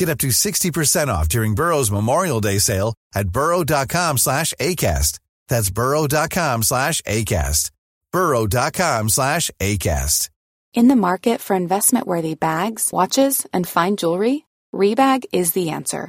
Get up to 60% off during Burrow's Memorial Day sale at burrow.com slash ACAST. That's burrow.com slash ACAST. burrow.com slash ACAST. In the market for investment worthy bags, watches, and fine jewelry, Rebag is the answer.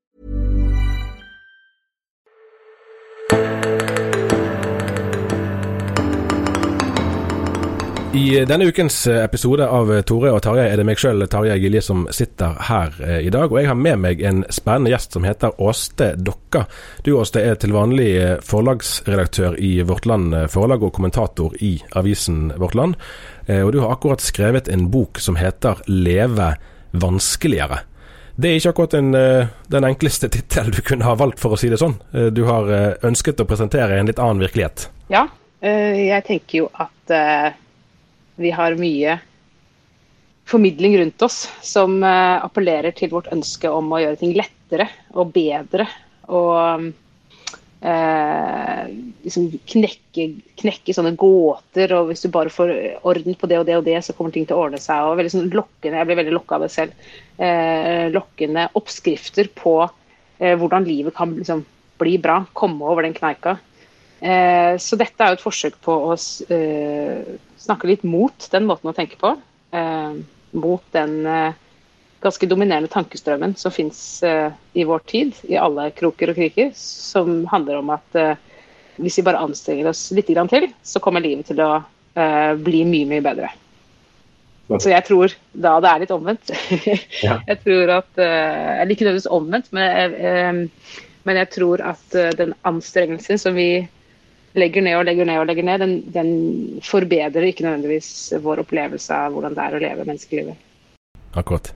I denne ukens episode av Tore og Tarjei er det meg sjøl, Tarjei Gilje, som sitter her eh, i dag. Og jeg har med meg en spennende gjest som heter Åste Dokka. Du Åste er til vanlig eh, forlagsredaktør i Vårt Land eh, Forlag og kommentator i avisen Vårt Land. Og du har akkurat skrevet en bok som heter 'Leve vanskeligere'. Det er ikke akkurat en, den enkleste tittel du kunne ha valgt, for å si det sånn. Du har ønsket å presentere en litt annen virkelighet. Ja, jeg tenker jo at vi har mye formidling rundt oss som uh, appellerer til vårt ønske om å gjøre ting lettere og bedre. Og eh, liksom knekke, knekke, sånne gåter. Og hvis du bare får orden på det og det og det, så kommer ting til å ordne seg. og veldig sånn lokkende, Jeg blir veldig lokka av det selv. Eh, lokkende oppskrifter på hvordan livet kan liksom, bli bra. Komme over den kneika. så dette er jo et forsøk på å snakke litt mot den måten å tenke på. Eh, mot den eh, ganske dominerende tankestrømmen som fins eh, i vår tid, i alle kroker og kriker, som handler om at hvis vi bare anstrenger oss litt til, så kommer livet til å bli mye, mye bedre. Så jeg tror da det er litt omvendt. jeg tror at Eller ikke nødvendigvis omvendt, men jeg, men jeg tror at den anstrengelsen som vi legger ned og legger ned og legger ned, den, den forbedrer ikke nødvendigvis vår opplevelse av hvordan det er å leve menneskelivet. Akkurat.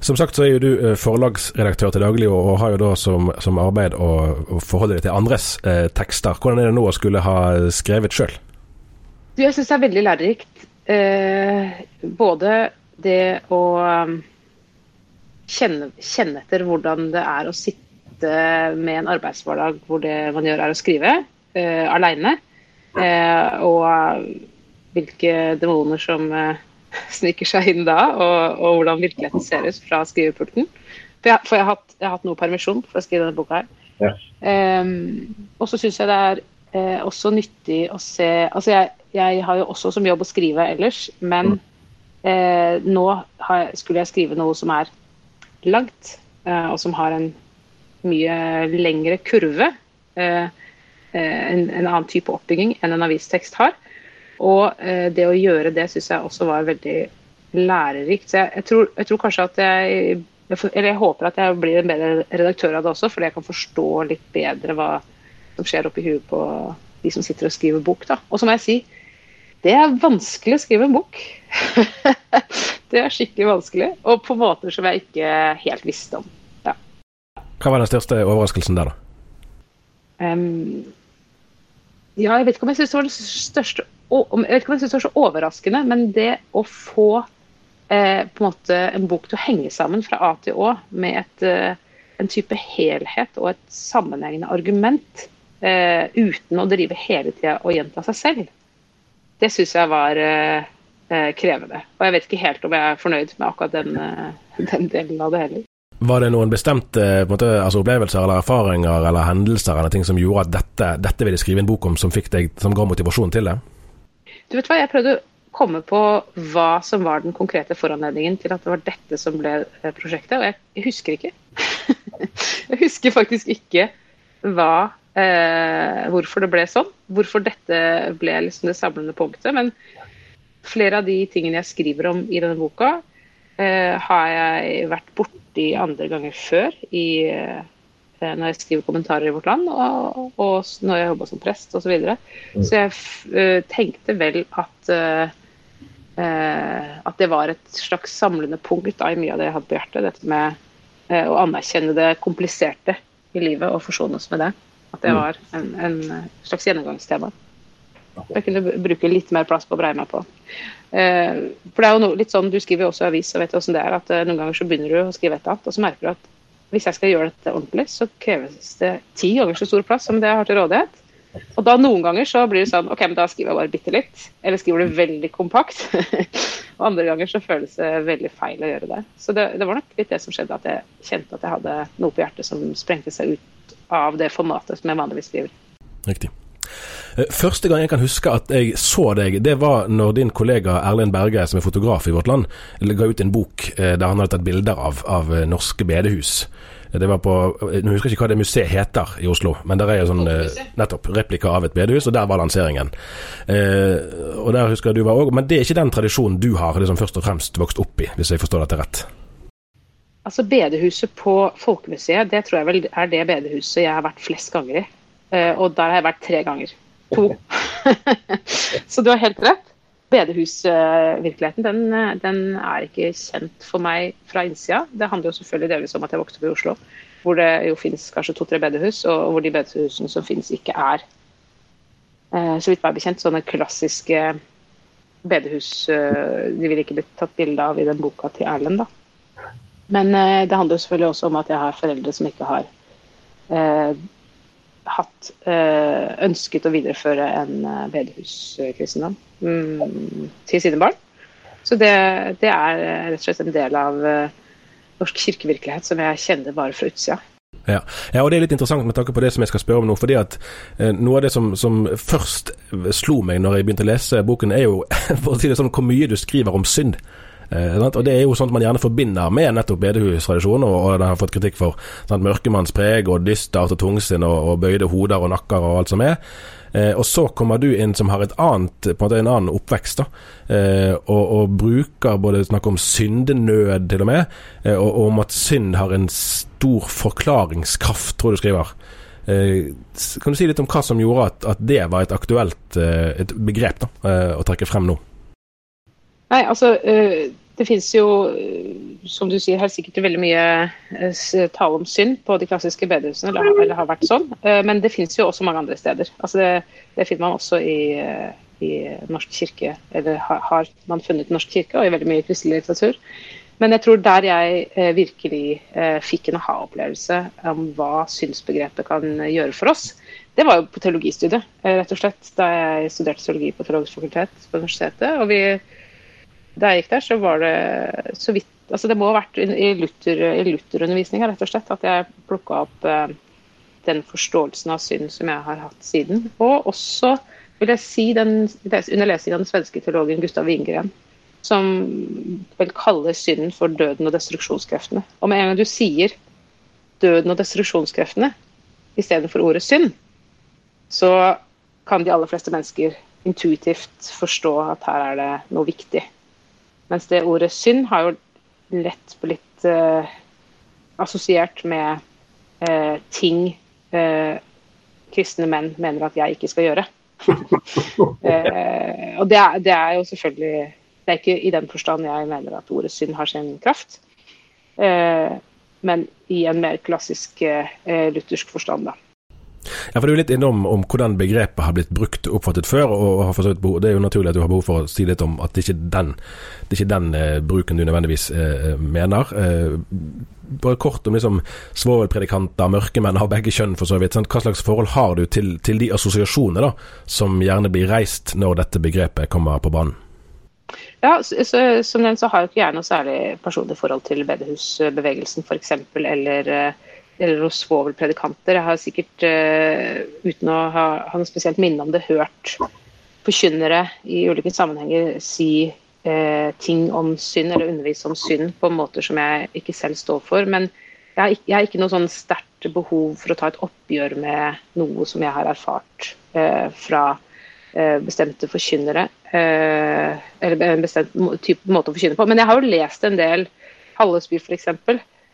Som sagt så er jo du eh, forlagsredaktør til daglig, og, har jo da som, som arbeid å, å forholde deg til andres eh, tekster. Hvordan er det nå å skulle ha skrevet sjøl? Jeg syns det er veldig lærerikt. Eh, både det å um, kjenne, kjenne etter hvordan det er å sitte med en arbeidshverdag hvor det man gjør er å skrive uh, aleine. Uh, og hvilke demoner som uh, sniker seg inn da, og, og, hvordan virkeligheten ser ut fra skrivepulten. For, jeg, for jeg, har hatt, jeg, har hatt, noe permisjon for å skrive denne boka her. Ja. Um, og så syns jeg det er uh, også nyttig å se Altså jeg, jeg, har jo også som jobb å skrive ellers, men mm. uh, nå jeg, skulle jeg skrive noe som er langt, uh, og som har en mye lengre kurve. Eh, en, en, annen type oppbygging enn en avistekst har. Og eh, det å gjøre det syns jeg også var veldig lærerikt. Så jeg, jeg, tror, jeg, tror, kanskje at jeg Eller jeg håper at jeg blir en bedre redaktør av det også, fordi jeg kan forstå litt bedre hva som skjer oppi huet på de som sitter og skriver bok. Da. Og så må jeg si det er vanskelig å skrive en bok. det er skikkelig vanskelig, og på måter som jeg ikke helt visste om. Ja. Hva var den største overraskelsen der, da? Um, ja, jeg vet ikke om jeg syns det var det største Jeg vet ikke om jeg synes det var så overraskende, men det å få eh, på en måte en bok til å henge sammen fra A til Å med et, eh, en type helhet og et sammenhengende argument eh, uten å drive hele tida og gjenta seg selv, det syns jeg var eh, eh, krevende. Og jeg vet ikke helt om jeg er fornøyd med akkurat den, eh, den delen av det heller. Var det noen bestemte måte, altså opplevelser eller erfaringer eller hendelser eller ting som gjorde at dette, dette ville skrive en bok om, som, deg, som ga motivasjon til det? Du vet hva, Jeg prøvde å komme på hva som var den konkrete foranledningen til at det var dette som ble eh, prosjektet, og jeg, husker ikke. jeg husker faktisk ikke hva, eh, hvorfor det ble sånn. Hvorfor dette ble liksom det samlende punktet. Men flere av de tingene jeg skriver om i denne boka, eh, har jeg vært borti andre ganger før i eh, når jeg skriver kommentarer i Vårt Land, og, og når jeg jobber som prest osv. Så, videre. mm. så jeg uh, tenkte vel at at det var et slags samlende punkt da, i mye av det jeg hadde på hjertet. Dette med å anerkjenne det kompliserte i livet og forsones med det. At det mm. var en, en slags gjennomgangstema. Jeg kunne bruke litt mer plass på å breie meg på. for det er jo noe, litt sånn, Du skriver jo også i avis, og vet hvordan det er, at noen ganger så begynner du å skrive et eller annet, og så merker du at hvis jeg skal gjøre dette ordentlig, så kreves det ti ganger så stor plass som det jeg har til rådighet. Og da noen ganger så blir det sånn OK, men da skriver jeg bare bitte litt. Eller skriver det veldig kompakt. og andre ganger så føles det veldig feil å gjøre det. Så det, det, var nok litt det som skjedde, at jeg kjente at jeg hadde noe på hjertet som sprengte seg ut av det formatet som jeg vanligvis skriver. Riktig. Eh, første gang jeg kan huske at jeg så deg, det var når din kollega Erlend Berge, som er fotograf i Vårt Land, ga ut en bok eh, der han hadde tatt bilder av, av eh, norske bedehus. Det var på, Nå husker jeg ikke hva det museet heter i Oslo, men der er jo sånn nettopp replika av et bedehus, og der var lanseringen. Eh, og der husker jeg du var òg, men det er ikke den tradisjonen du har liksom først og fremst vokst opp i, hvis jeg forstår dette rett? Altså Bedehuset på Folkemuseet, det tror jeg vel er det bedehuset jeg har vært flest ganger i. Eh, og der har jeg vært tre ganger. To. Så du har helt rett. Bedehusvirkeligheten den, den, er ikke kjent for meg fra innsida. Det handler jo selvfølgelig delvis om at jeg vokste opp i Oslo, hvor det jo finnes kanskje to-tre bedehus, og hvor de bedehusene som finnes, ikke er, eh, så vidt meg bekjent, sånne klassiske bedehus eh, De ville ikke blitt tatt bilde av i den boka til Erlend, da. Men det handler jo selvfølgelig også om at jeg har foreldre som ikke har hatt eh, ønsket å videreføre en eh, bedehuskristendom mm, til sine barn. Så det, det, er eh, rett og slett en del av norsk kirkevirkelighet som jeg kjenner bare fra utsida. Ja. ja. og det er litt interessant med tanke på det som jeg skal spørre om nå. fordi at eh, Noe av det som, som, først slo meg når jeg begynte å lese boken, er jo for å si det sånn, hvor mye du skriver om synd. Eh, og Det er jo sånt man gjerne forbinder med nettopp bedehustradisjonen, og, og den har fått kritikk for sant, mørkemannspreg og dystert og tungsinn og, og, bøyde hoder og nakker og alt som er. Eh, og så kommer du inn som har et annet, på en måte en annen oppvekst, da, eh, og, og, bruker både snakk om syndenød til og med, eh, og, og, om at synd har en stor forklaringskraft, tror du skriver. Eh, kan du si litt om hva som gjorde at, at det var et aktuelt eh, et begrep da, å trekke frem nå? Nei, altså eh, det finnes jo, eh, som du sier, helt sikkert veldig mye eh, tale om synd på de klassiske bedehusene, eller, har vært sånn. Men det finnes jo også mange andre steder. Altså det, det finner man også i, i Norsk kirke, eller har, man funnet i Norsk kirke, og i veldig mye kristelig litteratur. Men jeg tror der jeg virkelig fikk en aha-opplevelse om hva synsbegrepet kan gjøre for oss, det var jo på teologistudiet, rett og slett. Da jeg studerte teologi på Teologisk fakultet på universitetet. og vi da jeg gikk der, så var det så vidt altså Det må ha vært i, Luther, Luther-undervisninga rett og slett at jeg plukka opp eh, den forståelsen av synd som jeg har hatt siden. Og også vil jeg si den, under lesing av den svenske teologen Gustav Wingren, som vel kaller synden for døden og destruksjonskreftene. Og med en gang du sier døden og destruksjonskreftene istedenfor ordet synd, så kan de aller fleste mennesker intuitivt forstå at her er det noe viktig. Mens det ordet synd har jo lett blitt eh, assosiert med eh, ting eh, kristne menn mener at jeg ikke skal gjøre. og det er, det er, jo selvfølgelig Det er ikke i den forstand jeg mener at ordet synd har sin kraft. men i en mer klassisk luthersk forstand, da. Ja, for Du er litt innom om hvordan begrepet har blitt brukt og oppfattet før. og har forstått behov, Det er jo naturlig at du har behov for å si litt om at det ikke er den, det er ikke den eh, bruken du nødvendigvis eh, mener. Eh, bare kort om liksom svovelpredikanter, mørkemenn av begge kjønn for så vidt. Sant? Hva slags forhold har du til, til de assosiasjonene da, som gjerne blir reist når dette begrepet kommer på banen? Ja, så, så, som nevnt så har jo ikke jeg noe særlig personlig forhold til bedehusbevegelsen f.eks. Eller, eh, eller hos svovelpredikanter. Jeg har sikkert, uh, uten å ha, ha noe spesielt minne om det, hørt forkynnere i ulike sammenhenger si uh, ting om synd, eller undervise om synd på måter som jeg ikke selv står for. Men jeg har, jeg har ikke noe sånn sterkt behov for å ta et oppgjør med noe som jeg har erfart uh, fra Eh, bestemte forkynnere. Eh, eller en bestemt type måte å forkynne på. Men jeg har jo lest en del Hallesby f.eks.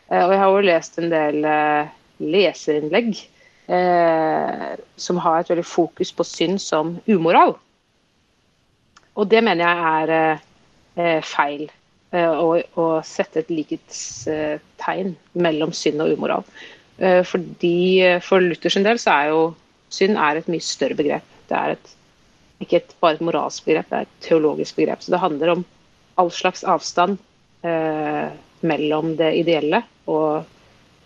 Eh, og jeg har jo lest en del leserinnlegg som har et veldig fokus på synd som umoral. Og det mener jeg er feil. Å, sette et likhetstegn mellom synd og umoral. Fordi For Luthers del så er jo synd er et mye større begrep. Det er et ikke et, bare et moralsk begrep, det er et teologisk begrep. Så det handler om all slags avstand eh, mellom det ideelle og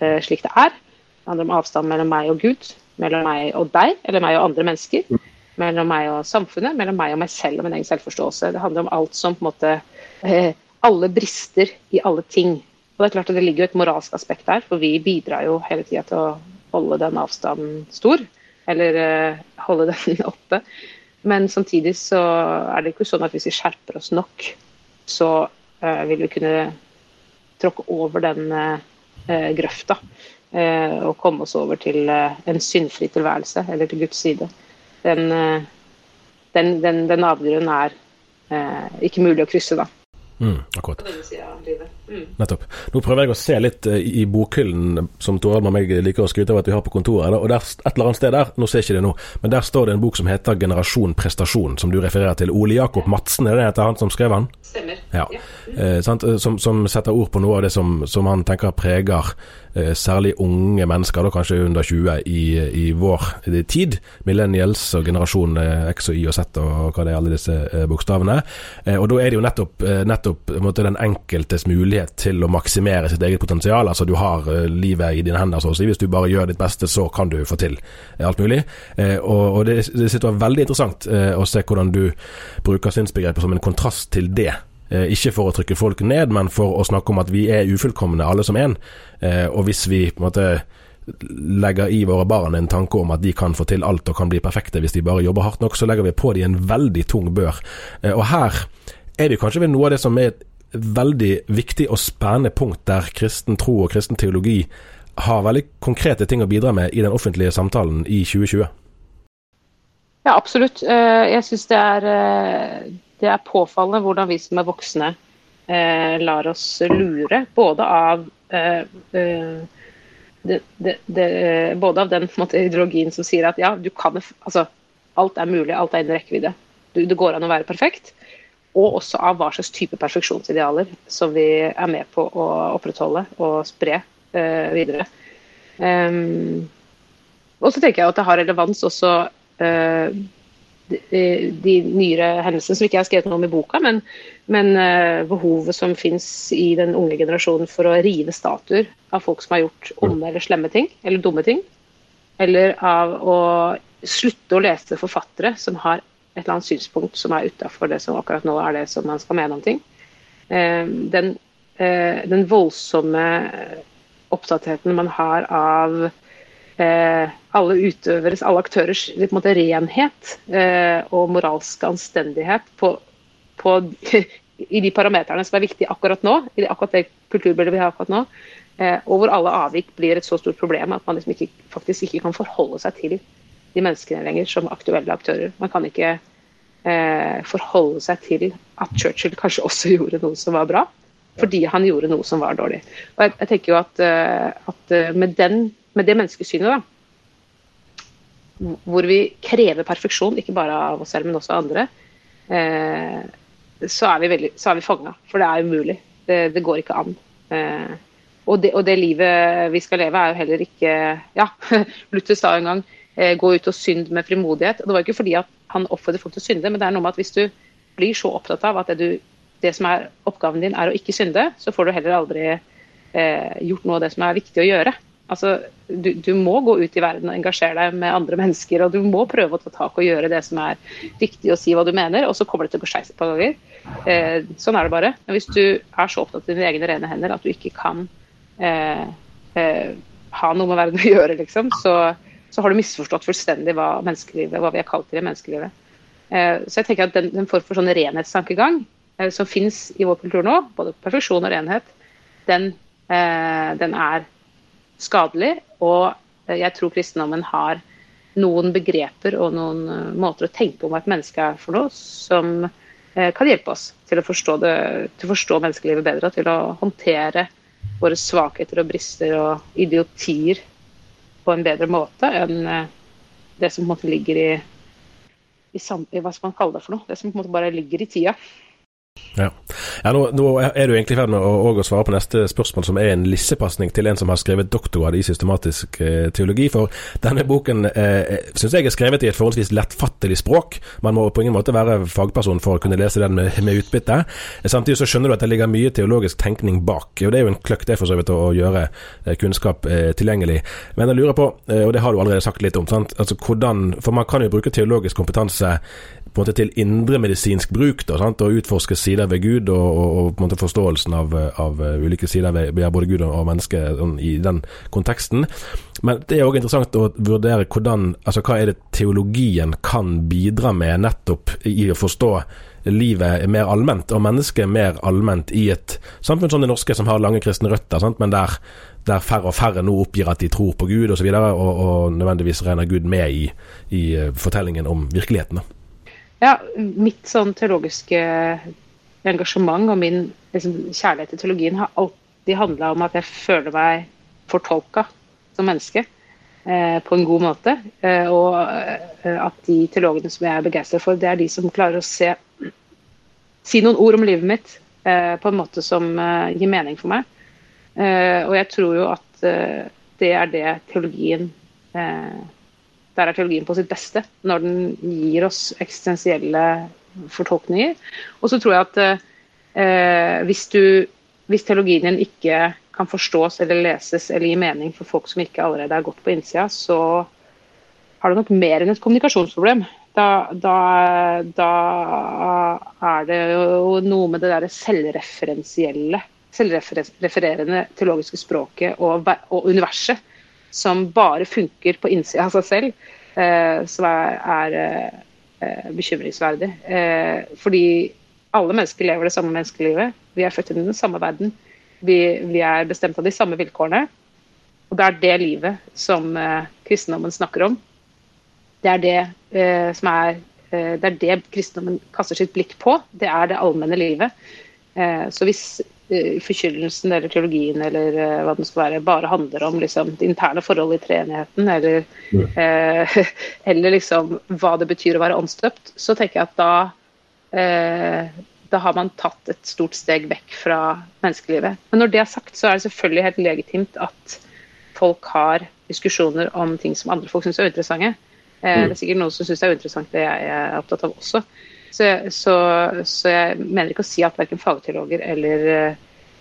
eh, slik det er. Det handler om avstand mellom meg og Gud, mellom meg og deg, eller meg og andre mennesker. Mellom meg og samfunnet, mellom meg og meg selv og min egen selvforståelse. Det handler om alt som på en måte eh, Alle brister i alle ting. Og det er klart at det ligger jo et moralsk aspekt der, for vi bidrar jo hele tida til å holde den avstanden stor. Eller eh, holde den oppe. Men samtidig så er det ikke sånn at hvis vi skjerper oss nok, så vil vi kunne tråkke over den uh, grøfta. Uh, og komme oss over til en syndfri tilværelse, eller til Guds side. Den, den, den, den avgrunnen er ikke mulig å krysse, da. Mm, akkurat. Mm. Nettopp. Nå prøver jeg å se litt uh, i bokhyllen som Torald og meg liker å skryte av at vi har på kontoret. Og der, et eller annet sted der, nå ser jeg ikke det nå, men der står det en bok som heter 'Generasjon prestasjon', som du refererer til. Ole Jakob Madsen, er det heter han som skrev den? Stemmer. Ja. ja. Uh, som, som, setter ord på noe av det som, som han tenker preger særlig unge mennesker, da kanskje under 20, i, i vår tid. Millennials og generasjon X og Y og Z og hva det er, alle disse bokstavene. og da er det jo nettopp, nettopp måte, den enkeltes mulighet til å maksimere sitt eget potensial. Altså du har livet i dine hender, så å si. Hvis du bare gjør ditt beste, så kan du få til alt mulig. Og, og det, det sitter veldig interessant å se hvordan du bruker synsbegrepet som en kontrast til det. Ikke for å trykke folk ned, men for å snakke om at vi er ufullkomne alle som én. Og hvis vi på en måte legger i våre barn en tanke om at de kan få til alt og kan bli perfekte hvis de bare jobber hardt nok, så legger vi på de en veldig tung bør. Og her er vi kanskje ved noe av det som er et veldig viktig og spennende punkt der kristen tro og kristen teologi har veldig konkrete ting å bidra med i den offentlige samtalen i 2020. Ja, absolutt. Eh, jeg syns det, eh, det, er påfallende hvordan vi som er voksne eh, lar oss lure både av det, det, det, både av den måte, ideologien som sier at ja, du kan altså, alt er mulig, alt er innen rekkevidde. det går an å være perfekt og også av hva slags type perfeksjonsidealer som vi er med på å opprettholde og spre eh, videre. Um, og så tenker jeg at det har relevans også uh, de, nyere hendelsene som ikke jeg har skrevet noe om i boka, men, men uh, behovet som fins i den unge generasjonen for å rive statuer av folk som har gjort onde eller slemme ting, eller dumme ting. Eller av å slutte å lese forfattere som har et eller annet synspunkt som er utafor det som akkurat nå er det som man skal mene om ting. Eh, den, eh, den voldsomme opptattheten man har av eh, alle utøveres, alle aktørers måte, renhet og moralske anstendighet på, på, i de parameterne som er viktige akkurat nå, i akkurat det kulturbildet vi har akkurat nå, og hvor alle avvik blir et så stort problem at man liksom ikke, faktisk ikke kan forholde seg til de menneskene lenger som aktuelle aktører. Man kan ikke eh, forholde seg til at Churchill kanskje også gjorde noe som var bra, fordi han gjorde noe som var dårlig. Og jeg, jeg tenker jo at, eh, at eh, med, den, med, det menneskesynet, da, hvor vi krever perfeksjon, ikke bare av oss selv, men også av andre, eh, så er vi, veldig, vi fanga. For det er umulig. Det, det går ikke an. Eh, og det, og det, livet vi skal leve, er jo heller ikke Ja, Luther sa en gang eh, 'gå ut og synd med frimodighet'. Det var ikke fordi han oppfordret folk til å synde, men det er noe med at hvis du blir så opptatt av at det, du, det som er oppgaven din er å ikke synde, så får du heller aldri eh, gjort noe av det som er viktig å gjøre. Altså, du, du, må gå ut i verden og engasjere deg med andre mennesker, og du må prøve å ta tak og gjøre det som er riktig, og si hva du mener, og så kommer det til å gå skeis et par ganger. Eh, sånn er det bare. Men hvis du er så opptatt av dine egne rene hender at du ikke kan eh, eh, ha noe med verden å gjøre, liksom, så, så, har du misforstått fullstendig hva hva vi har kalt til i menneskelivet. Eh, så jeg tenker at den, den form for sånn renhetstankegang eh, som finnes i vår kultur nå, både perfeksjon og renhet, den, eh, den er skadelig. Og jeg tror kristendommen har noen begreper og noen måter å tenke om hva et menneske er for noe, som Eh, kan hjelpe oss til å forstå, det, til å forstå menneskelivet bedre og til å håndtere våre svakheter og brister og idiotier på en bedre måte enn eh, det som på en måte ligger i, i, i hva skal man kalle det for noe? Det som på en måte bare ligger i tida. Ja, ja nå, nå, er du egentlig i ferd med å, å, svare på neste spørsmål, som er en lissepasning til en som har skrevet doktorgrad i systematisk eh, teologi. For denne boken eh, syns jeg er skrevet i et forholdsvis lettfattelig språk. Man må på ingen måte være fagperson for å kunne lese den med, med utbytte. Samtidig så skjønner du at det ligger mye teologisk tenkning bak. og Det er jo en kløkt det for så vidt å gjøre eh, kunnskap eh, tilgjengelig. Men jeg lurer på, eh, og det har du allerede sagt litt om, altså hvordan, for man kan jo bruke teologisk kompetanse på en måte til indremedisinsk bruk, da, sant? og utforske sider ved Gud, og, og, og, på en måte forståelsen av, av ulike sider ved, både Gud og mennesket sånn, i den konteksten. Men det er òg interessant å vurdere hvordan, altså hva er det teologien kan bidra med nettopp i å forstå livet mer allment, og mennesket mer allment i et samfunn som det norske, som har lange kristne røtter, sant? men der, der færre og færre nå oppgir at de tror på Gud osv., og, og, og nødvendigvis regner Gud med i, i eh, fortellingen om virkeligheten. Da. Ja, mitt sånn teologiske engasjement og min liksom, kjærlighet til teologien har alltid handla om at jeg føler meg fortolka som menneske eh, på en god måte. Eh, og eh, at de teologene som jeg er begeistret for, det er de som klarer å se si noen ord om livet mitt eh, på en måte som eh, gir mening for meg. Eh, og jeg tror jo at det er det teologien eh, der er teologien på sitt beste, når den gir oss eksistensielle fortolkninger. Og så tror jeg at eh, hvis, du, hvis teologien din ikke kan forstås eller leses eller gi mening for folk som ikke allerede er godt på innsida, så har du nok mer enn et kommunikasjonsproblem. Da, da, da, er det jo noe med det derre selvreferensielle, selvrefererende teologiske språket og, og universet som bare funker på innsida av seg selv, eh, som er, er eh, bekymringsverdig. Eh, fordi alle mennesker lever det samme menneskelivet. Vi er født inn i den samme verden. Vi, vi, er bestemt av de samme vilkårene. Og det er det livet som eh, kristendommen snakker om. Det er det som er det er det kristendommen kaster sitt blikk på. Det er det allmenne livet. så hvis forkynnelsen eller teologien eller uh, hva den skal være, bare handler om liksom, det interne forholdet i treenigheten, eller, mm. eller liksom hva det betyr å være åndsdøpt, så tenker jeg at da, uh, da har man tatt et stort steg vekk fra menneskelivet. Men når det er sagt, så er det selvfølgelig helt legitimt at folk har diskusjoner om ting som andre folk syns er uinteressante. Mm. Det er sikkert noen som syns det er uinteressant, det jeg er opptatt av også. Så, så, så, jeg mener ikke å si at verken fagteologer eller,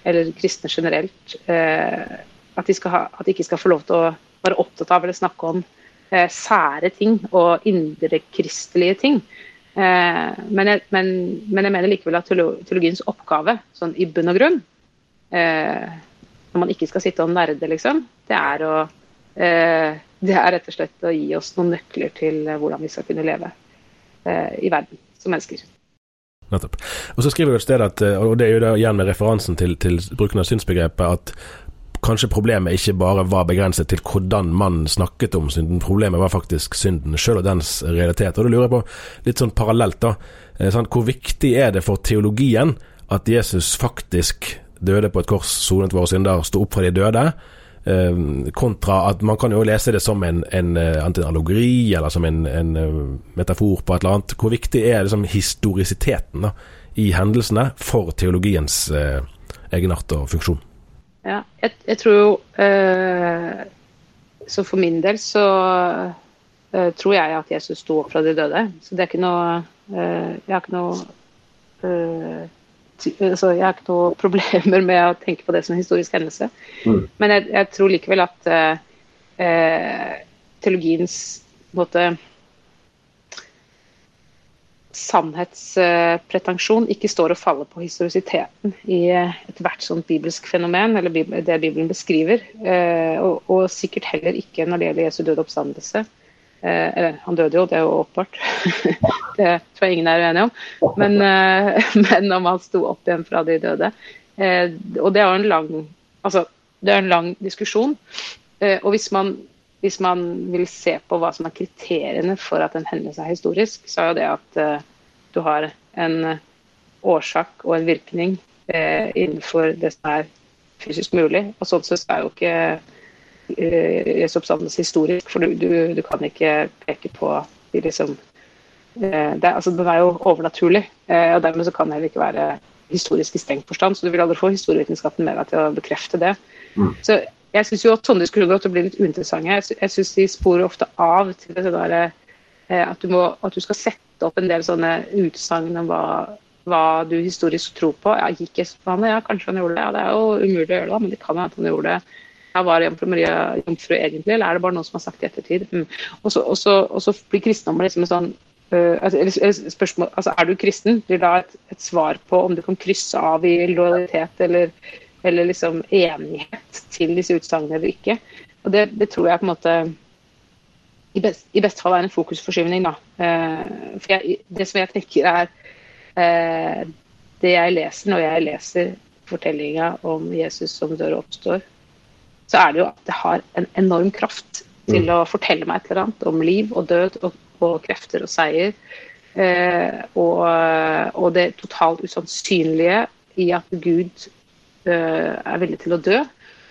eller kristne generelt eh, at, de ha, at, de ikke skal få lov til å være opptatt av eller snakke om eh, sære ting og indrekristelige ting. Eh, men, jeg, men, men, jeg, mener likevel at teologiens oppgave, sånn i bunn og grunn, eh, når man ikke skal sitte og nerde, liksom, det er å eh, det er rett og slett å gi oss noen nøkler til hvordan vi skal kunne leve eh, i verden som mennesker. Nettopp. Og så skriver du et sted at, eh, og det er jo da igjen med referansen til, til bruken av synsbegrepet, at kanskje problemet ikke bare var begrenset til hvordan man snakket om synden, problemet var faktisk synden sjøl og dens realitet. Og da lurer på, litt sånn parallelt, da, sant? hvor viktig er det for teologien at Jesus faktisk døde på et kors, sonet våre synder, sto opp fra de døde? Eh, kontra at man kan jo lese det som en, en, eh, en allegori, eller som en, en, eh, metafor på et eller annet. Hvor viktig er liksom historisiteten da, i hendelsene for teologiens eh, egenart og funksjon? Ja, jeg, jeg tror jo eh, Så for min del så eh, tror jeg at Jesus sto opp fra de døde. Så det er ikke noe Jeg har ikke noe altså, Jeg har ikke noe problemer med å tenke på det som en historisk hendelse. Mm. Men jeg, jeg, tror likevel at uh, uh, teologiens måte, sannhetspretensjon ikke står og faller på historisiteten i ethvert sånt bibelsk fenomen, eller det Bibelen beskriver. Og, og sikkert heller ikke når det gjelder Jesu døde oppstandelse. Eller, han døde jo, det er jo åpenbart. det tror jeg ingen er uenige om. Men, men om han sto opp igjen fra de døde. Og det er jo en lang, altså, det er en lang diskusjon. Og hvis man hvis man vil se på hva som er kriteriene for at en hendelse er historisk, så er jo det at uh, du har en årsak og en virkning uh, innenfor det som er fysisk mulig. Og sånn sett er jo ikke Jesu oppstandelse historisk, for du, du, du, kan ikke peke på de liksom det, altså, Den er jo overnaturlig, og dermed så kan det heller ikke være historisk i strengt forstand. Så du vil aldri få historievitenskapen med deg til å bekrefte det. Mm. Så jeg syns jo at sånne diskusjoner ofte blir litt uinteressante. Jeg, syns de sporer ofte av til det der, eh, at, du må, at, du skal sette opp en del sånne utsagn om hva, hva, du historisk tror på. Ja, gikk Jesus på vannet? Ja, kanskje han gjorde det. Ja, det er jo umulig å gjøre det, men det kan hende han gjorde det. Var Jomfru Maria jomfru egentlig, eller er det bare noen som har sagt i ettertid? Mm. Og, så, og, så, og, så, blir kristendommen liksom en sånn Uh, altså, spørsmål, altså, Er du kristen? Blir da et, et, svar på om du kan krysse av i lojalitet eller eller liksom enighet til disse utsagnene eller ikke. Og det, det, tror jeg på en måte i, best, i beste fall er en fokusforskyvning. Da. Uh, for jeg, det som jeg tenker er uh, Det jeg leser når jeg leser fortellinga om Jesus som dør og oppstår, så er det jo at det har en enorm kraft til mm. å fortelle meg et eller annet om liv og død og, og krefter og seier. Eh, og, og det totalt usannsynlige i at Gud Eh, er villig til å dø.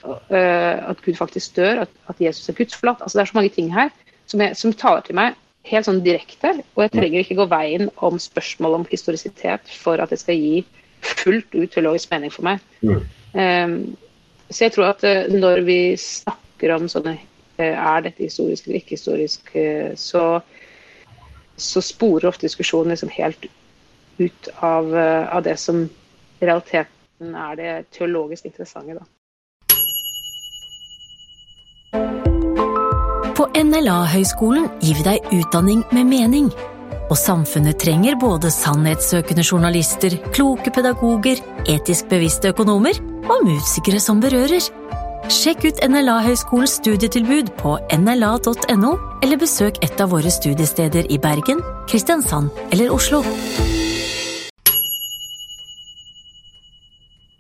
Eh, at Gud faktisk dør, at, at Jesus er gudsforlatt. Altså, det er så mange ting her som, jeg, som taler til meg helt sånn direkte. Og jeg trenger ikke gå veien om spørsmål om historisitet for at det skal gi fullt ut teologisk mening for meg. Mm. Um, så jeg tror at uh, når vi snakker om sånne uh, Er dette historisk eller ikke historisk, uh, så, så sporer ofte diskusjonen liksom helt ut av, av det som i realiteten er det teologisk interessante, da. På NLA-høgskolen gir vi deg utdanning med mening. Og samfunnet trenger både sannhetssøkende journalister, kloke pedagoger, etisk bevisste økonomer og musikere som berører. Sjekk ut NLA-høgskolens studietilbud på nla.no, eller besøk et av våre studiesteder i Bergen, Kristiansand eller Oslo.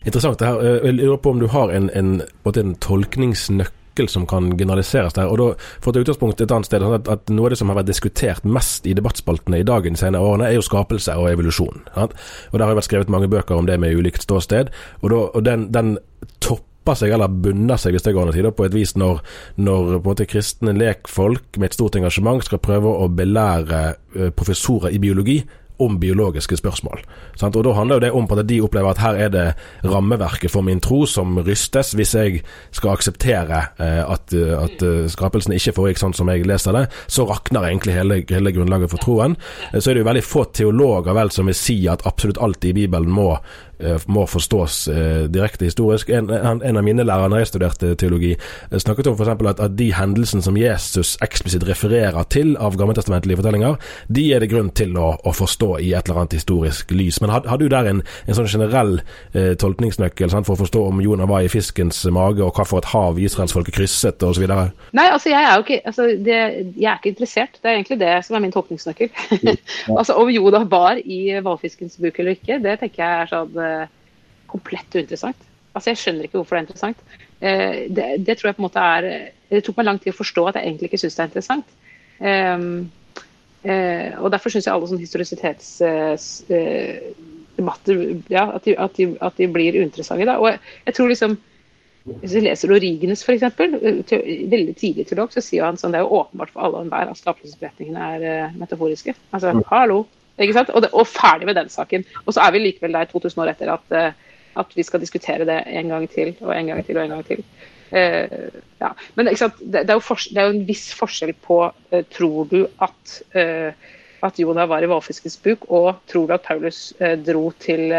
Interessant. det her. Eh, jeg lurer på om du har en, en, en tolkningsnøkkel som kan generaliseres der. og da å ta utgangspunkt et annet sted, sånn at, at, Noe av det som har vært diskutert mest i debattspaltene i dag de senere årene, er jo skapelse og evolusjon. Sant? Og Der har vært skrevet mange bøker om det med ulikt ståsted. Og, da, og den, den topper seg, eller bunner seg, hvis det går an å si det, på et vis når, når på en måte kristne lekfolk med et stort engasjement skal prøve å belære eh, professorer i biologi om biologiske spørsmål. Sant? Og Da handler jo det om at de opplever at her er det rammeverket for min tro som rystes, hvis jeg skal akseptere eh, at, at uh, skapelsen ikke foregikk sånn som jeg leser det. Så rakner egentlig hele, hele grunnlaget for troen. Eh, så er det jo veldig få teologer vel som vil si at absolutt alt i Bibelen må Eh, må forstås eh, direkte historisk. En, en, av mine lærere når jeg studerte teologi, eh, snakket om f.eks. At, at de hendelsene som Jesus eksplisitt refererer til av gammeltestamentlige fortellinger, de er det grunn til å, å, forstå i et eller annet historisk lys. Men har, har du der en, en sånn generell eh, tolkningsnøkkel sant, for å forstå om Jonah var i fiskens mage, og hva for et hav israelsfolket krysset, osv.? Nei, altså jeg er jo ikke, altså, det, jeg er ikke interessert. Det er egentlig det som er min tolkningsnøkkel. Altså Om Jonah var i hvalfiskens buk eller ikke, det tenker jeg er sånn Eh, komplett uinteressant. Altså, Jeg skjønner ikke hvorfor det er interessant. Eh, det, det, tror jeg på en måte er Det tok meg lang tid å forstå at jeg egentlig ikke syns det er interessant. Uh, og Derfor syns jeg alle sånne historisitetsdebatter ja, at, de, at, de, at, de, blir uinteressante. Da. Og jeg, jeg, tror liksom Hvis vi leser Origenes f.eks., veldig tidlig teolog, så sier han sånn det er jo åpenbart for alle og enhver at skapelsesberetningene er metaforiske. Altså, mm. hallo? Og, det, og, ferdig med den saken. Og så er vi likevel der 2000 år etter at, uh, at, vi skal diskutere det en gang til og en gang til og en gang til. Uh, ja. Men det, det, er det, er jo en viss forskjell på uh, Tror du at, at Jonah var i hvalfiskens buk, og tror du at Paulus dro til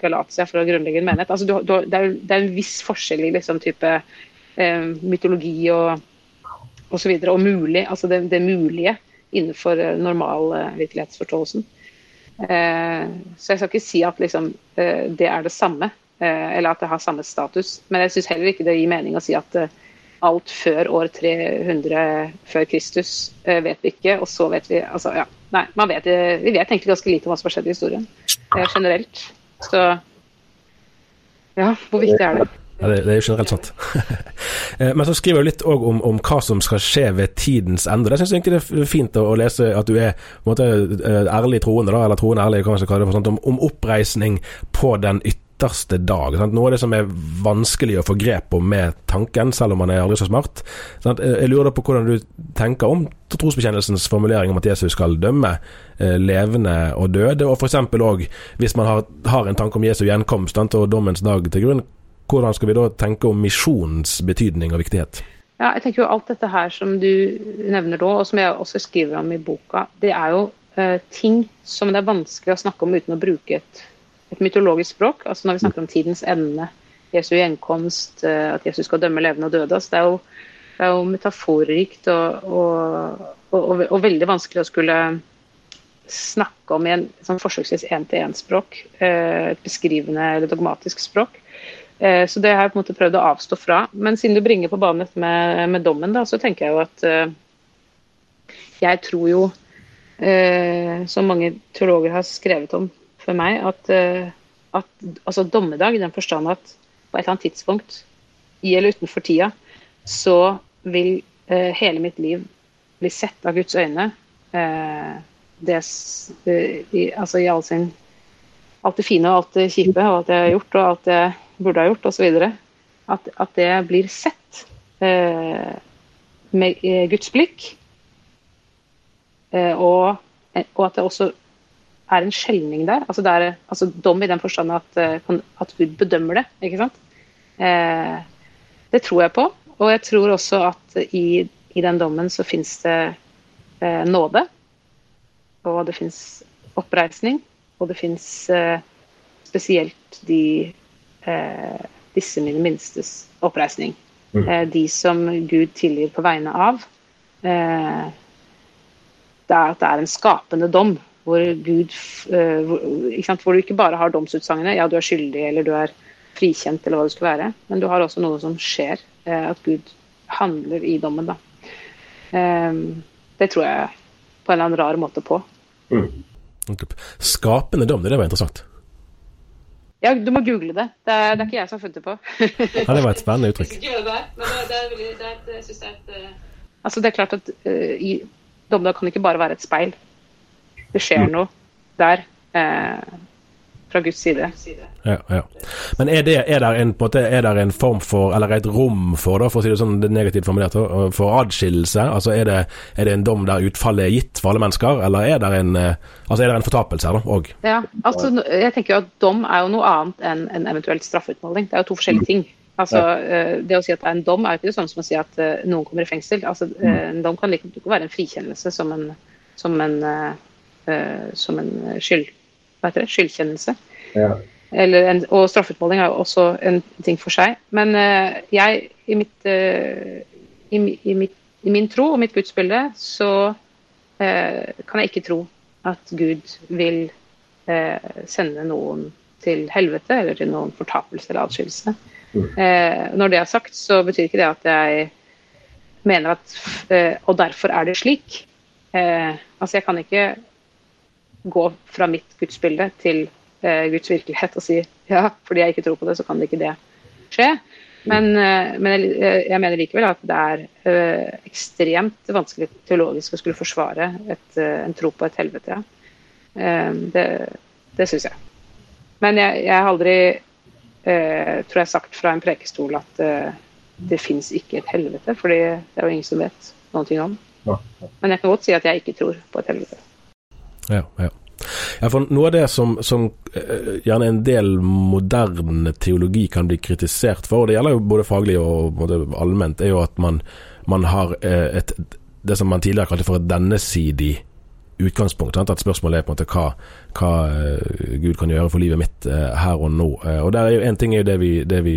Galatia for å grunnlegge en menighet? Altså, du, du, det, er, det, er, en viss forskjell i liksom, type mytologi og så videre, og mulig, altså det, det mulige innenfor normal normalvirkelighetsforståelsen. Eh, så jeg skal ikke si at liksom, eh, det er det samme, eh, eller at det har samme status. Men jeg syns heller ikke det gir mening å si at eh, alt før år 300 før Kristus eh, vet vi ikke, og så vet vi altså, ja, Nei, vet, eh, vi vet egentlig ganske lite om hva som har skjedd i historien generelt. Så ja, hvor viktig er det? Ja, det, det, er jo generelt sant. Men så skriver du litt òg om, om, hva som skal skje ved tidens ende. Det syns jeg egentlig det er fint å, lese at du er måte, ærlig troende, da, eller troende ærlig, hva man skal kalle det, for sånt, om, om oppreisning på den ytterste dag. Sant? Noe av det som er vanskelig å få grep om med tanken, selv om man er aldri så smart. Sant? Jeg lurer på hvordan du tenker om trosbekjennelsens formulering om at Jesus skal dømme eh, levende og døde, og f.eks. òg hvis man har, har, en tanke om Jesu gjenkomst sant, og dommens dag til grunn hvordan skal vi da tenke om misjonens betydning og viktighet? Ja, jeg tenker jo Alt dette her som du nevner nå, og som jeg også skriver om i boka, det er jo eh, ting som det er vanskelig å snakke om uten å bruke et, et, mytologisk språk. Altså Når vi snakker om tidens ende, Jesu gjenkomst, eh, at Jesus skal dømme levende og døde. Altså det, er jo, det er jo metaforrikt og, og, og, og, veldig vanskelig å skulle snakke om i en sånn forsøksvis én-til-én-språk. Eh, et beskrivende eller dogmatisk språk. Eh, så det har jeg på en måte prøvd å avstå fra. Men siden du bringer på banen dette med, med, dommen, da, så tenker jeg jo at uh, Jeg tror jo, uh, som mange teologer har skrevet om for meg, at, at altså dommedag i den forstand at på et eller annet tidspunkt, i eller utenfor tida, så vil hele mitt liv bli sett av Guds øyne. det i, altså i all sin alt det fine og alt det kjipe og alt jeg har gjort og alt det burde ha gjort osv. At, at det blir sett eh, med eh, Guds blikk. Eh, og, og, at det også er en skjelning der. Altså, det er, altså dom i den forstand at, eh, at Gud bedømmer det. ikke sant? Eh, det tror jeg på. Og jeg tror også at i, i den dommen så fins det eh, nåde. Og det fins oppreisning. Og det fins spesielt de eh, disse mine minstes oppreisning. Mm. Eh, de som Gud tilgir på vegne av. Eh, det er at det er en skapende dom, hvor, Gud, eh, hvor, hvor du ikke bare har domsutsagnet ja, du er skyldig eller du er frikjent eller hva det skal være, men du har også noe som skjer. Eh, at Gud handler i dommen. da. Eh, det tror jeg på en eller annen rar måte på. Mm. Skapende dom, det var interessant. Ja, du må google det. Det er, det er ikke jeg som har funnet det på. ja, det var et spennende uttrykk. det men det, er, det, er, det, er et uh... Altså, det er klart at uh, i dommedag kan ikke bare være et speil. Det skjer mm. noe der. Uh, fra Guds side. Ja, ja. Men er det, er der en, måte, er der en, form for, eller et rom for, da, for å si det sånn det negativt formulert, for adskillelse? Altså er det, er det, en dom der utfallet er gitt for alle mennesker, eller er det en, eh, altså er det en fortapelse her, òg? Ja, altså jeg tenker jo at dom er jo noe annet enn en eventuelt straffeutmåling. Det er jo to forskjellige ting. Altså, eh, Det å si at det er en dom, er jo ikke det samme som å si at eh, noen kommer i fengsel. Altså, En dom kan like godt være en frikjennelse som en, som en, som en skyld det, skyldkjennelse. Ja. En, og straffeutmåling er jo også en ting for seg. Men uh, jeg, i, mitt, uh, i, i, mitt, i, min tro og mitt gudsbilde, så uh, kan jeg ikke tro at Gud vil sende noen til helvete eller til noen fortapelse eller adskillelse. Mm. når det er sagt, så betyr ikke det at jeg mener at Og derfor er det slik. altså, jeg kan ikke gå fra mitt gudsbilde til eh, Guds virkelighet og si ja, fordi jeg ikke tror på det, så kan det ikke det skje. Men, eh, men jeg, jeg, mener likevel at det er eh, ekstremt vanskelig teologisk å skulle forsvare et, eh, en tro på et helvete. Eh, det det syns jeg. Men jeg, jeg har aldri eh, tror jeg sagt fra en prekestol at det fins ikke et helvete, fordi det er jo ingen som vet noe om. Men jeg kan godt si at jeg ikke tror på et helvete. Ja, ja. Ja, for Noe av det som, som uh, gjerne en del moderne teologi kan bli kritisert for, og det gjelder jo både faglig og både allment, er jo at man, man har uh, et, det som man tidligere kalte for et dennesidig utgangspunkt. Sant? At spørsmålet er på en måte hva, hva uh, Gud kan gjøre for livet mitt uh, her og nå. Uh, og der er jo En ting er jo det vi, det vi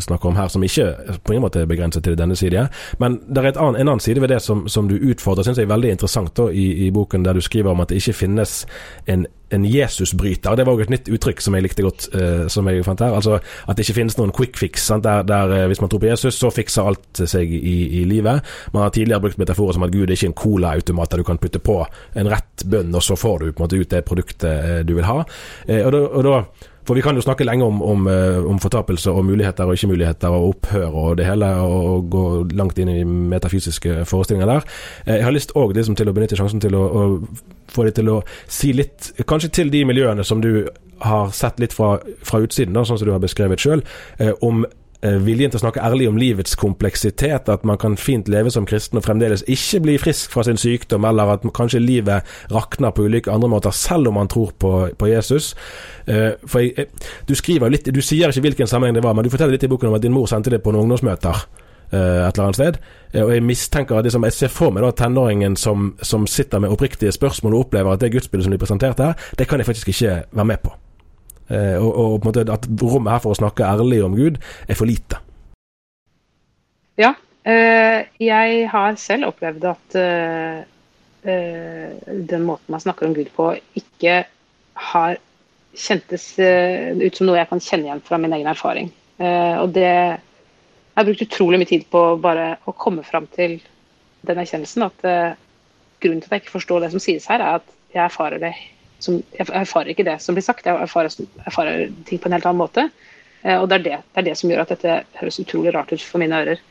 snakker om her, som ikke på ingen måte er begrenset til denne siden. Men det er annen, en annen side ved det som, som du utfordrer, syns jeg er veldig interessant da, i, i, boken, der du skriver om at det ikke finnes en en Jesusbryter. Det var òg et nytt uttrykk som jeg likte godt, uh, som jeg fant her. Altså At det ikke finnes noen quick fix. Der, der uh, Hvis man tror på Jesus, så fikser alt seg i, i, livet. Man har tidligere brukt metaforer som at Gud er ikke en colaautomat der du kan putte på en rett bønn, og så får du på en måte ut det produktet uh, du vil ha. og da for vi kan jo snakke lenge om, om, om, fortapelse og muligheter og ikke-muligheter og opphør og det hele, og, gå langt inn i metafysiske forestillinger der. Jeg har lyst òg liksom, til å benytte sjansen til å, å få deg til å si litt, kanskje til de miljøene som du har sett litt fra, fra utsiden, da, sånn som du har beskrevet sjøl, eh, om eh, viljen til å snakke ærlig om livets kompleksitet, at man kan fint leve som kristen og fremdeles ikke bli frisk fra sin sykdom, eller at kanskje livet rakner på ulike andre måter, selv om man tror på, på Jesus. Eh, for jeg, eh, Du skriver litt, du sier ikke hvilken sammenheng det var, men du forteller litt i boken om at din mor sendte det på noen ungdomsmøter. Eh, et eller annet sted. Eh, og jeg mistenker at liksom, jeg ser for meg da tenåringen som, som, sitter med oppriktige spørsmål og opplever at det gudsbildet som de presenterte her, det kan jeg faktisk ikke være med på. Eh, og, og på en måte at rommet her for å snakke ærlig om Gud er for lite. Ja, jeg har selv opplevd at den måten man snakker om Gud på, ikke har kjentes ut som noe jeg kan kjenne igjen fra min egen erfaring. Og det jeg har brukt utrolig mye tid på bare å komme fram til den erkjennelsen at grunnen til at jeg ikke forstår det som sies her, er at jeg erfarer, det som, jeg erfarer ikke det som blir sagt. Jeg erfarer, erfarer ting på en helt annen måte. Uh, og det er det, det er det, som gjør at dette høres utrolig rart ut for mine ører.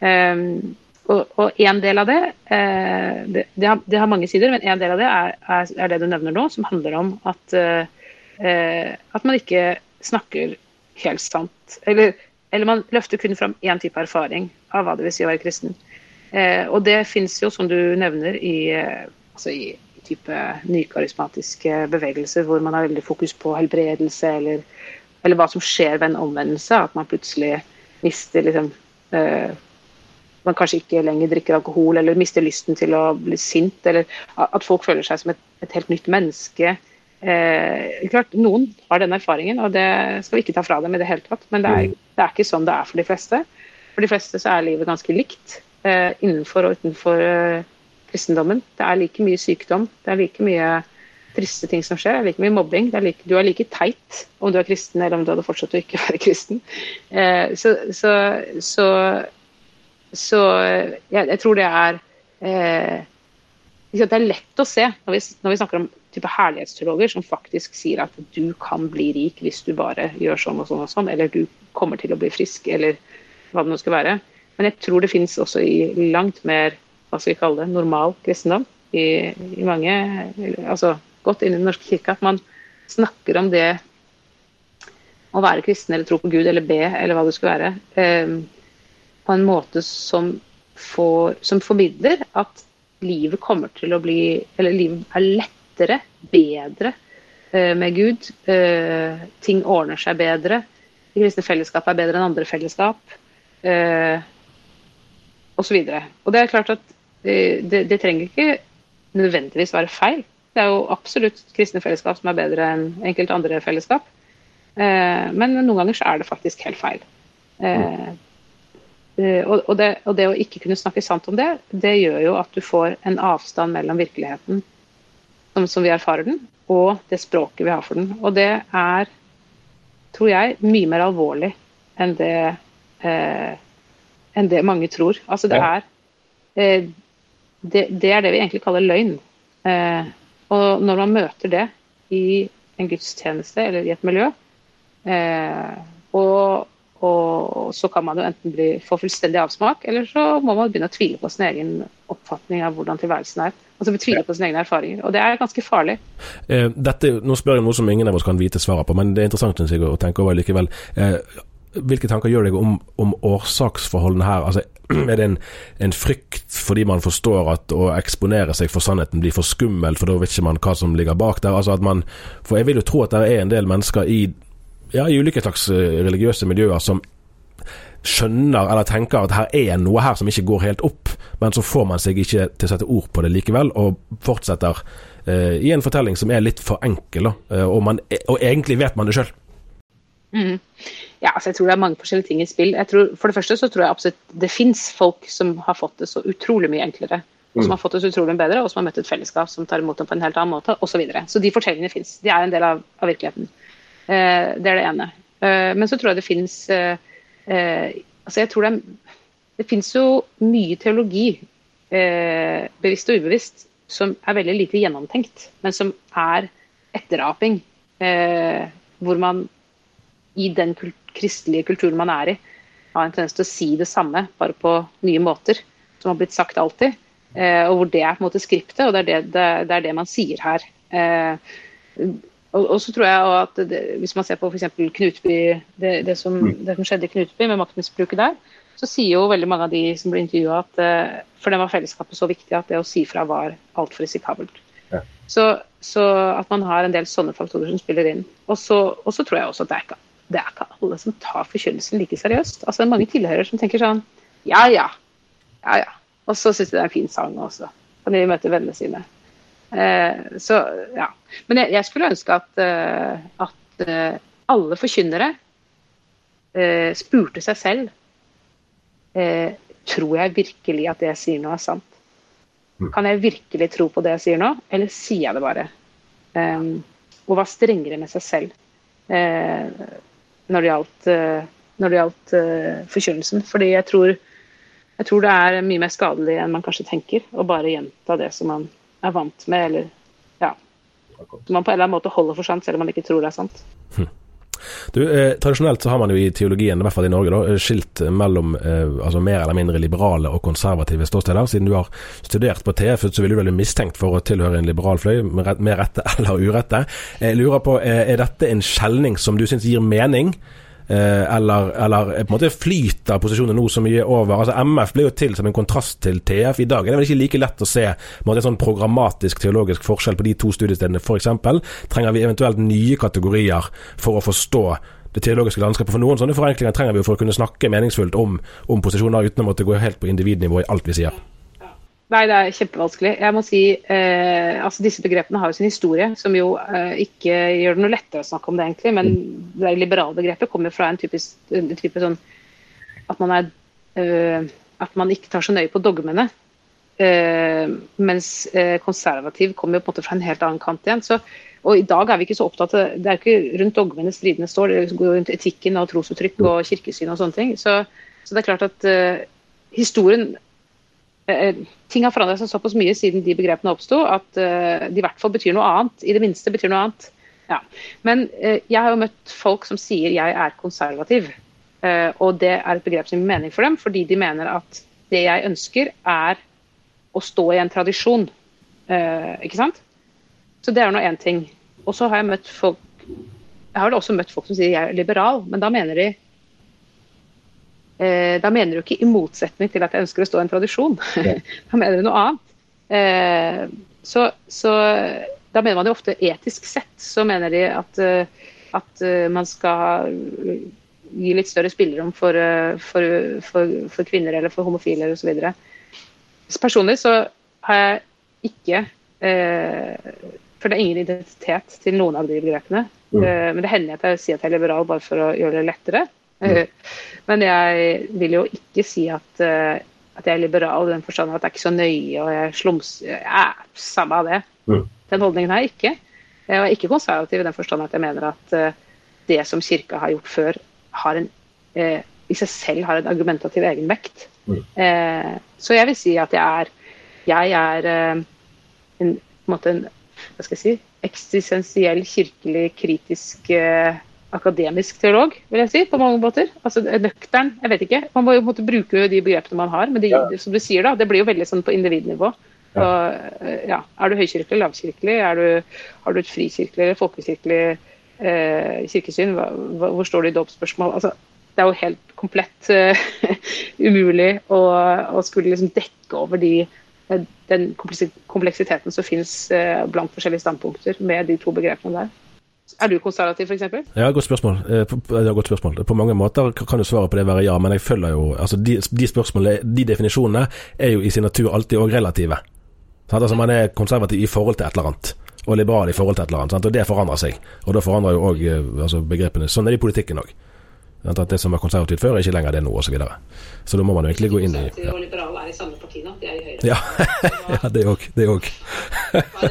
Um, og, en del av det, eh, det, det, har, det, har, mange sider, men en del av det er, er, er det du nevner nå, som handler om at, at man ikke snakker helt sant. Eller eller man løfter kun fram én type erfaring av hva det vil si å være kristen. Eh, og det fins jo, som du nevner, i, eh, altså i type nykarismatiske bevegelser hvor man har veldig fokus på helbredelse eller, eller hva som skjer ved en omvendelse. At man plutselig mister liksom eh, Man kanskje ikke lenger drikker alkohol eller mister lysten til å bli sint. Eller at folk føler seg som et, et helt nytt menneske Eh, klart, Noen har den erfaringen, og det skal vi ikke ta fra dem i det hele tatt. Men det er, det er, ikke sånn det er for de fleste. For de fleste så er livet ganske likt eh, innenfor og utenfor eh, kristendommen. Det er like mye sykdom, det er like mye triste ting som skjer, det er like mye mobbing. Er like, du er like teit om du er kristen eller om du hadde fortsatt å ikke være kristen. Eh, så, så, så, så jeg, jeg, tror det er eh, Det er lett å se når vi, når vi snakker om type herlighetsteologer som faktisk sier at du kan bli rik hvis du bare gjør sånn og sånn og sånn, eller du kommer til å bli frisk, eller hva det nå skal være. Men jeg tror det finnes også i langt mer hva skal vi kalle det, normal kristendom. I, i mange, altså godt inn i Den norske kirke, at man snakker om det å være kristen eller tro på Gud eller be eller hva det skulle være, eh, på en måte som, får, som formidler at livet kommer til å bli Eller livet er lettere, bedre eh, med Gud. Eh, ting ordner seg bedre. Det kristne fellesskapet er bedre enn andre fellesskap. Eh, Og, så og det er klart at det, det, trenger ikke nødvendigvis være feil. Det er jo absolutt kristne fellesskap som er bedre enn enkelte andre fellesskap. Men noen ganger så er det faktisk helt feil. Og det, og det, å ikke kunne snakke sant om det, det gjør jo at du får en avstand mellom virkeligheten som, som vi erfarer den, og det språket vi har for den. Og det er, tror jeg, mye mer alvorlig enn det, eh, enn det mange tror. Altså det er eh, det, det, er det vi egentlig kaller løgn. Eh, og når man møter det i en gudstjeneste eller i et miljø, eh, og, og, så kan man jo enten bli, få fullstendig avsmak, eller så må man begynne å tvile på sin egen oppfatning av hvordan tilværelsen er. Altså betvile på sine egne erfaringer. Og det er ganske farlig. Eh, dette, nå spør jeg noe som ingen av oss kan vite svaret på, men det er interessant jeg, å tenke over likevel. Eh, hvilke tanker gjør deg om, om årsaksforholdene her? Altså, er det en, en, frykt fordi man forstår at å eksponere seg for sannheten blir for skummelt, for da vet ikke man hva som ligger bak der? Altså man, for jeg vil jo tro at det er en del mennesker i, ja, i ulike slags eh, religiøse miljøer som skjønner eller tenker at her er noe her som ikke går helt opp, men så får man seg ikke til å sette ord på det likevel, og fortsetter eh, i en fortelling som er litt for enkel, eh, og, man, og, egentlig vet man det sjøl. Mm. Ja, altså jeg tror det er mange forskjellige ting i spill. Tror, for det første så tror jeg absolutt det fins folk som har fått det så utrolig mye enklere og som har fått det så utrolig bedre, og som har møtt et fellesskap som tar imot dem på en helt annen måte, osv. Så, videre. så de fortellingene fins. De er en del av, av virkeligheten. Eh, det er det ene. Eh, men så tror jeg det fins eh, eh, Altså, jeg tror det, det fins jo mye teologi, eh, bevisst og ubevisst, som er veldig lite gjennomtenkt, men som er etteraping. Eh, hvor man i den kult kristelige kulturen man er i, har en tendens til å si det samme, bare på nye måter, som har blitt sagt alltid. Eh, og hvor det er på en måte skriptet, og det er det, det, det, er det man sier her. Eh, og, og, så tror jeg at det, Hvis man ser på f.eks. Knutby, det, som, mm. det som skjedde i Knutby med maktmisbruket der, så sier jo veldig mange av de som ble intervjua at eh, for dem var fellesskapet så viktig at det å si fra var altfor risikabelt. Ja. Så, så, at man har en del sånne faktorer som spiller inn. Og så, og så tror jeg også at det er, ikke, det er ikke alle som tar forkynnelsen like seriøst. Altså Det er mange tilhørere som tenker sånn ja ja, ja ja. Og så syns de det er en fin sang også. Kan de møte vennene sine. Eh, så ja. Men jeg, jeg skulle ønske at, uh, at uh, alle forkynnere uh, spurte seg selv Tror jeg virkelig at det jeg sier nå, er sant? Mm. Kan jeg virkelig tro på det jeg sier nå, eller sier jeg det bare? Um, og var strengere med seg selv når det gjaldt, når det gjaldt forkynnelsen. Fordi jeg tror jeg tror det er mye mer skadelig enn man kanskje tenker, å bare gjenta det som man er vant med, eller ja. Som man på en eller annen måte holder for sant, selv om man ikke tror det er sant. Hm. Du, eh, Tradisjonelt så har man jo i teologien, i hvert fall i Norge, da, eh, skilt mellom eh, altså mer eller mindre liberale og konservative ståsteder. Siden du har studert på TF, så vil du vel bli mistenkt for å tilhøre en liberal fløy, med rette eller urette. Jeg lurer på, eh, Er dette en skjelning som du syns gir mening? Eh, eller, eller, på en måte flyter posisjonen nå så mye over. Altså MF ble jo til som en kontrast til TF. I dag det er vel ikke like lett å se en, en sånn programmatisk teologisk forskjell på de to studiestedene f.eks. Trenger vi eventuelt nye kategorier for å forstå det teologiske landskapet. For noen sånne forenklinger trenger vi jo for å kunne snakke meningsfullt om, om posisjoner uten å måtte gå helt på individnivå i alt vi sier. Nei, det er kjempevanskelig. Jeg må si, eh, altså Disse begrepene har jo sin historie, som jo eh, ikke gjør det noe lettere å snakke om det, egentlig. Men det liberale begrepet kommer fra en, typisk, en type sånn at man, er, eh, at man ikke tar så nøye på dogmene. Eh, mens eh, konservativ kommer jo på en måte fra en helt annen kant igjen. Så, og I dag er vi ikke så opptatt av Det er ikke rundt dogmene stridene står, det går rundt etikken og trosuttrykk og kirkesyn og sånne ting. Så, så det er klart at uh, historien ting har forandret seg såpass mye siden de begrepene oppsto, at uh, de i hvert fall betyr noe annet. I det minste betyr noe annet. Ja. Men uh, jeg har jo møtt folk som sier jeg er konservativ. Og det er et begrep som gir mening for dem, fordi de mener at det jeg ønsker, er å stå i en tradisjon. ikke sant? Så det er nå én ting. Og så har jeg møtt folk Jeg har også møtt folk som sier jeg er liberal, men da mener de Eh, da mener du ikke i motsetning til at jeg ønsker å stå i en tradisjon. da mener du noe annet. Eh, så, så, da mener man jo ofte etisk sett, så mener de at, eh, at eh, man skal gi litt større spillerom for, eh, for, for, for kvinner eller for homofile osv. Personlig så har jeg ikke eh, For det er ingen identitet til noen av de begrepene. Mm. Eh, men det hender at jeg sier at jeg er liberal bare for å gjøre det lettere. Mm. Men jeg vil jo ikke si at, eh, at jeg er liberal i den forstand at det er ikke så nøye og jeg slumser Ja, samme av det. Mm. Den holdningen har jeg ikke. Jeg er ikke konservativ i den forstand at jeg mener at eh, det som kirka har gjort før, har en, eh, i seg selv har en argumentativ egenvekt. Mm. Eh, så jeg vil si at jeg er, jeg er eh, en, en, en, hva skal jeg si, eksistensiell, kirkelig, kritisk eh, akademisk teolog, vil jeg si, på mange måter. Altså nøktern, jeg vet ikke. Man må jo måte bruke de begrepene man har, men det, ja. som du sier da, det blir jo veldig sånn på individnivå. Ja. Og, eh, ja, er du høykirkelig, lavkirkelig? Er du, har du et frikirkelig eller folkekirkelig eh, kirkesyn? Hva, hva, hvor står du i dåpsspørsmål? Altså, det er jo helt komplett uh, umulig å, å, skulle liksom dekke over de, eh, den kompleksiteten som finnes uh, blant forskjellige standpunkter med de to begrepene der. Er du konservativ, f.eks.? Ja, godt spørsmål. Eh, ja, godt spørsmål. På mange måter kan jo svaret på det være ja, men jeg følger jo altså De, de spørsmålene, de definisjonene, er jo i sin natur alltid òg relative. Sant? Altså Man er konservativ i forhold til et eller annet, og liberal i forhold til et eller annet. Sant? Og det forandrer seg. Og da forandrer jo òg eh, altså, begrepene. Sånn er det i politikken òg. At det som var konservativt før, er ikke lenger det nå, osv. Så, videre. så da må man jo egentlig gå inn i ja. og liberale er i samme parti nå. De er i Høyre. Ja, ja det òg. Det òg.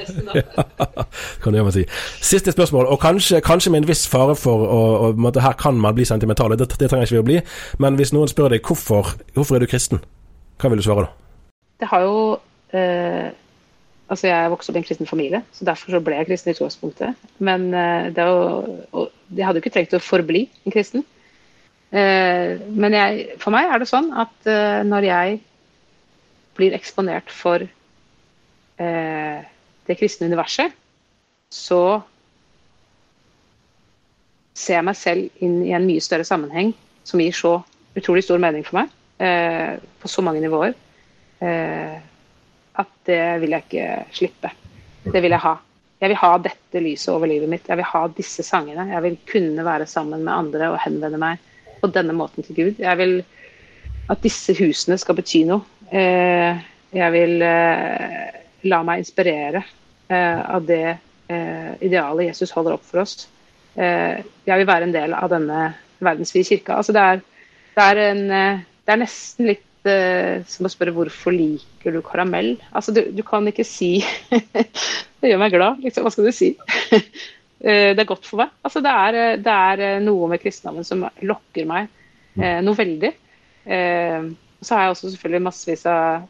Kan du gjøre meg si. Siste spørsmål, og kanskje, kanskje med en viss fare for å, å Her kan man bli sentimental, det, det trenger ikke vi å bli. Men hvis noen spør deg hvorfor, hvorfor er du kristen, hva vil du svare da? Det har jo eh, Altså, jeg vokste opp i en kristen familie, så derfor så ble jeg kristen i utgangspunktet. Men eh, det er jo, og jeg hadde jo ikke trengt å forbli en kristen. Eh, men jeg, for meg er det sånn at eh, når jeg blir eksponert for eh, det kristne universet, så ser jeg meg selv inn i en mye større sammenheng som gir så utrolig stor mening for meg, på så mange nivåer. At det vil jeg ikke slippe. Det vil jeg ha. Jeg vil ha dette lyset over livet mitt. Jeg vil ha disse sangene. Jeg vil kunne være sammen med andre og henvende meg på denne måten til Gud. Jeg vil at disse husene skal bety noe. Eh, jeg vil eh, la meg inspirere eh, av det idealet Jesus holder opp for oss. Jeg vil være en del av denne verdensvide kirka. Altså det, er, det, er en, det er nesten litt som å spørre hvorfor liker du karamell? Altså, du, du kan ikke si Det gjør meg glad, liksom. Hva skal du si? Uh, det er godt for meg. Altså, det, er, det er eh, noe med kristendommen som lokker meg eh, noe veldig. så har jeg også selvfølgelig massevis av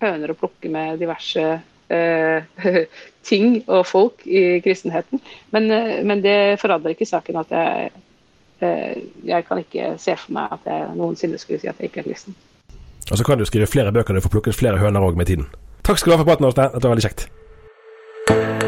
høner å plukke med diverse ting og folk i kristenheten. Men, men det forandrer ikke saken at jeg jeg kan ikke se for meg at jeg noensinne skulle si at jeg ikke er kristen. Og så kan du skrive flere bøker du får plukket flere høner òg med tiden. Takk skal du ha for praten, Åste. Dette var veldig kjekt.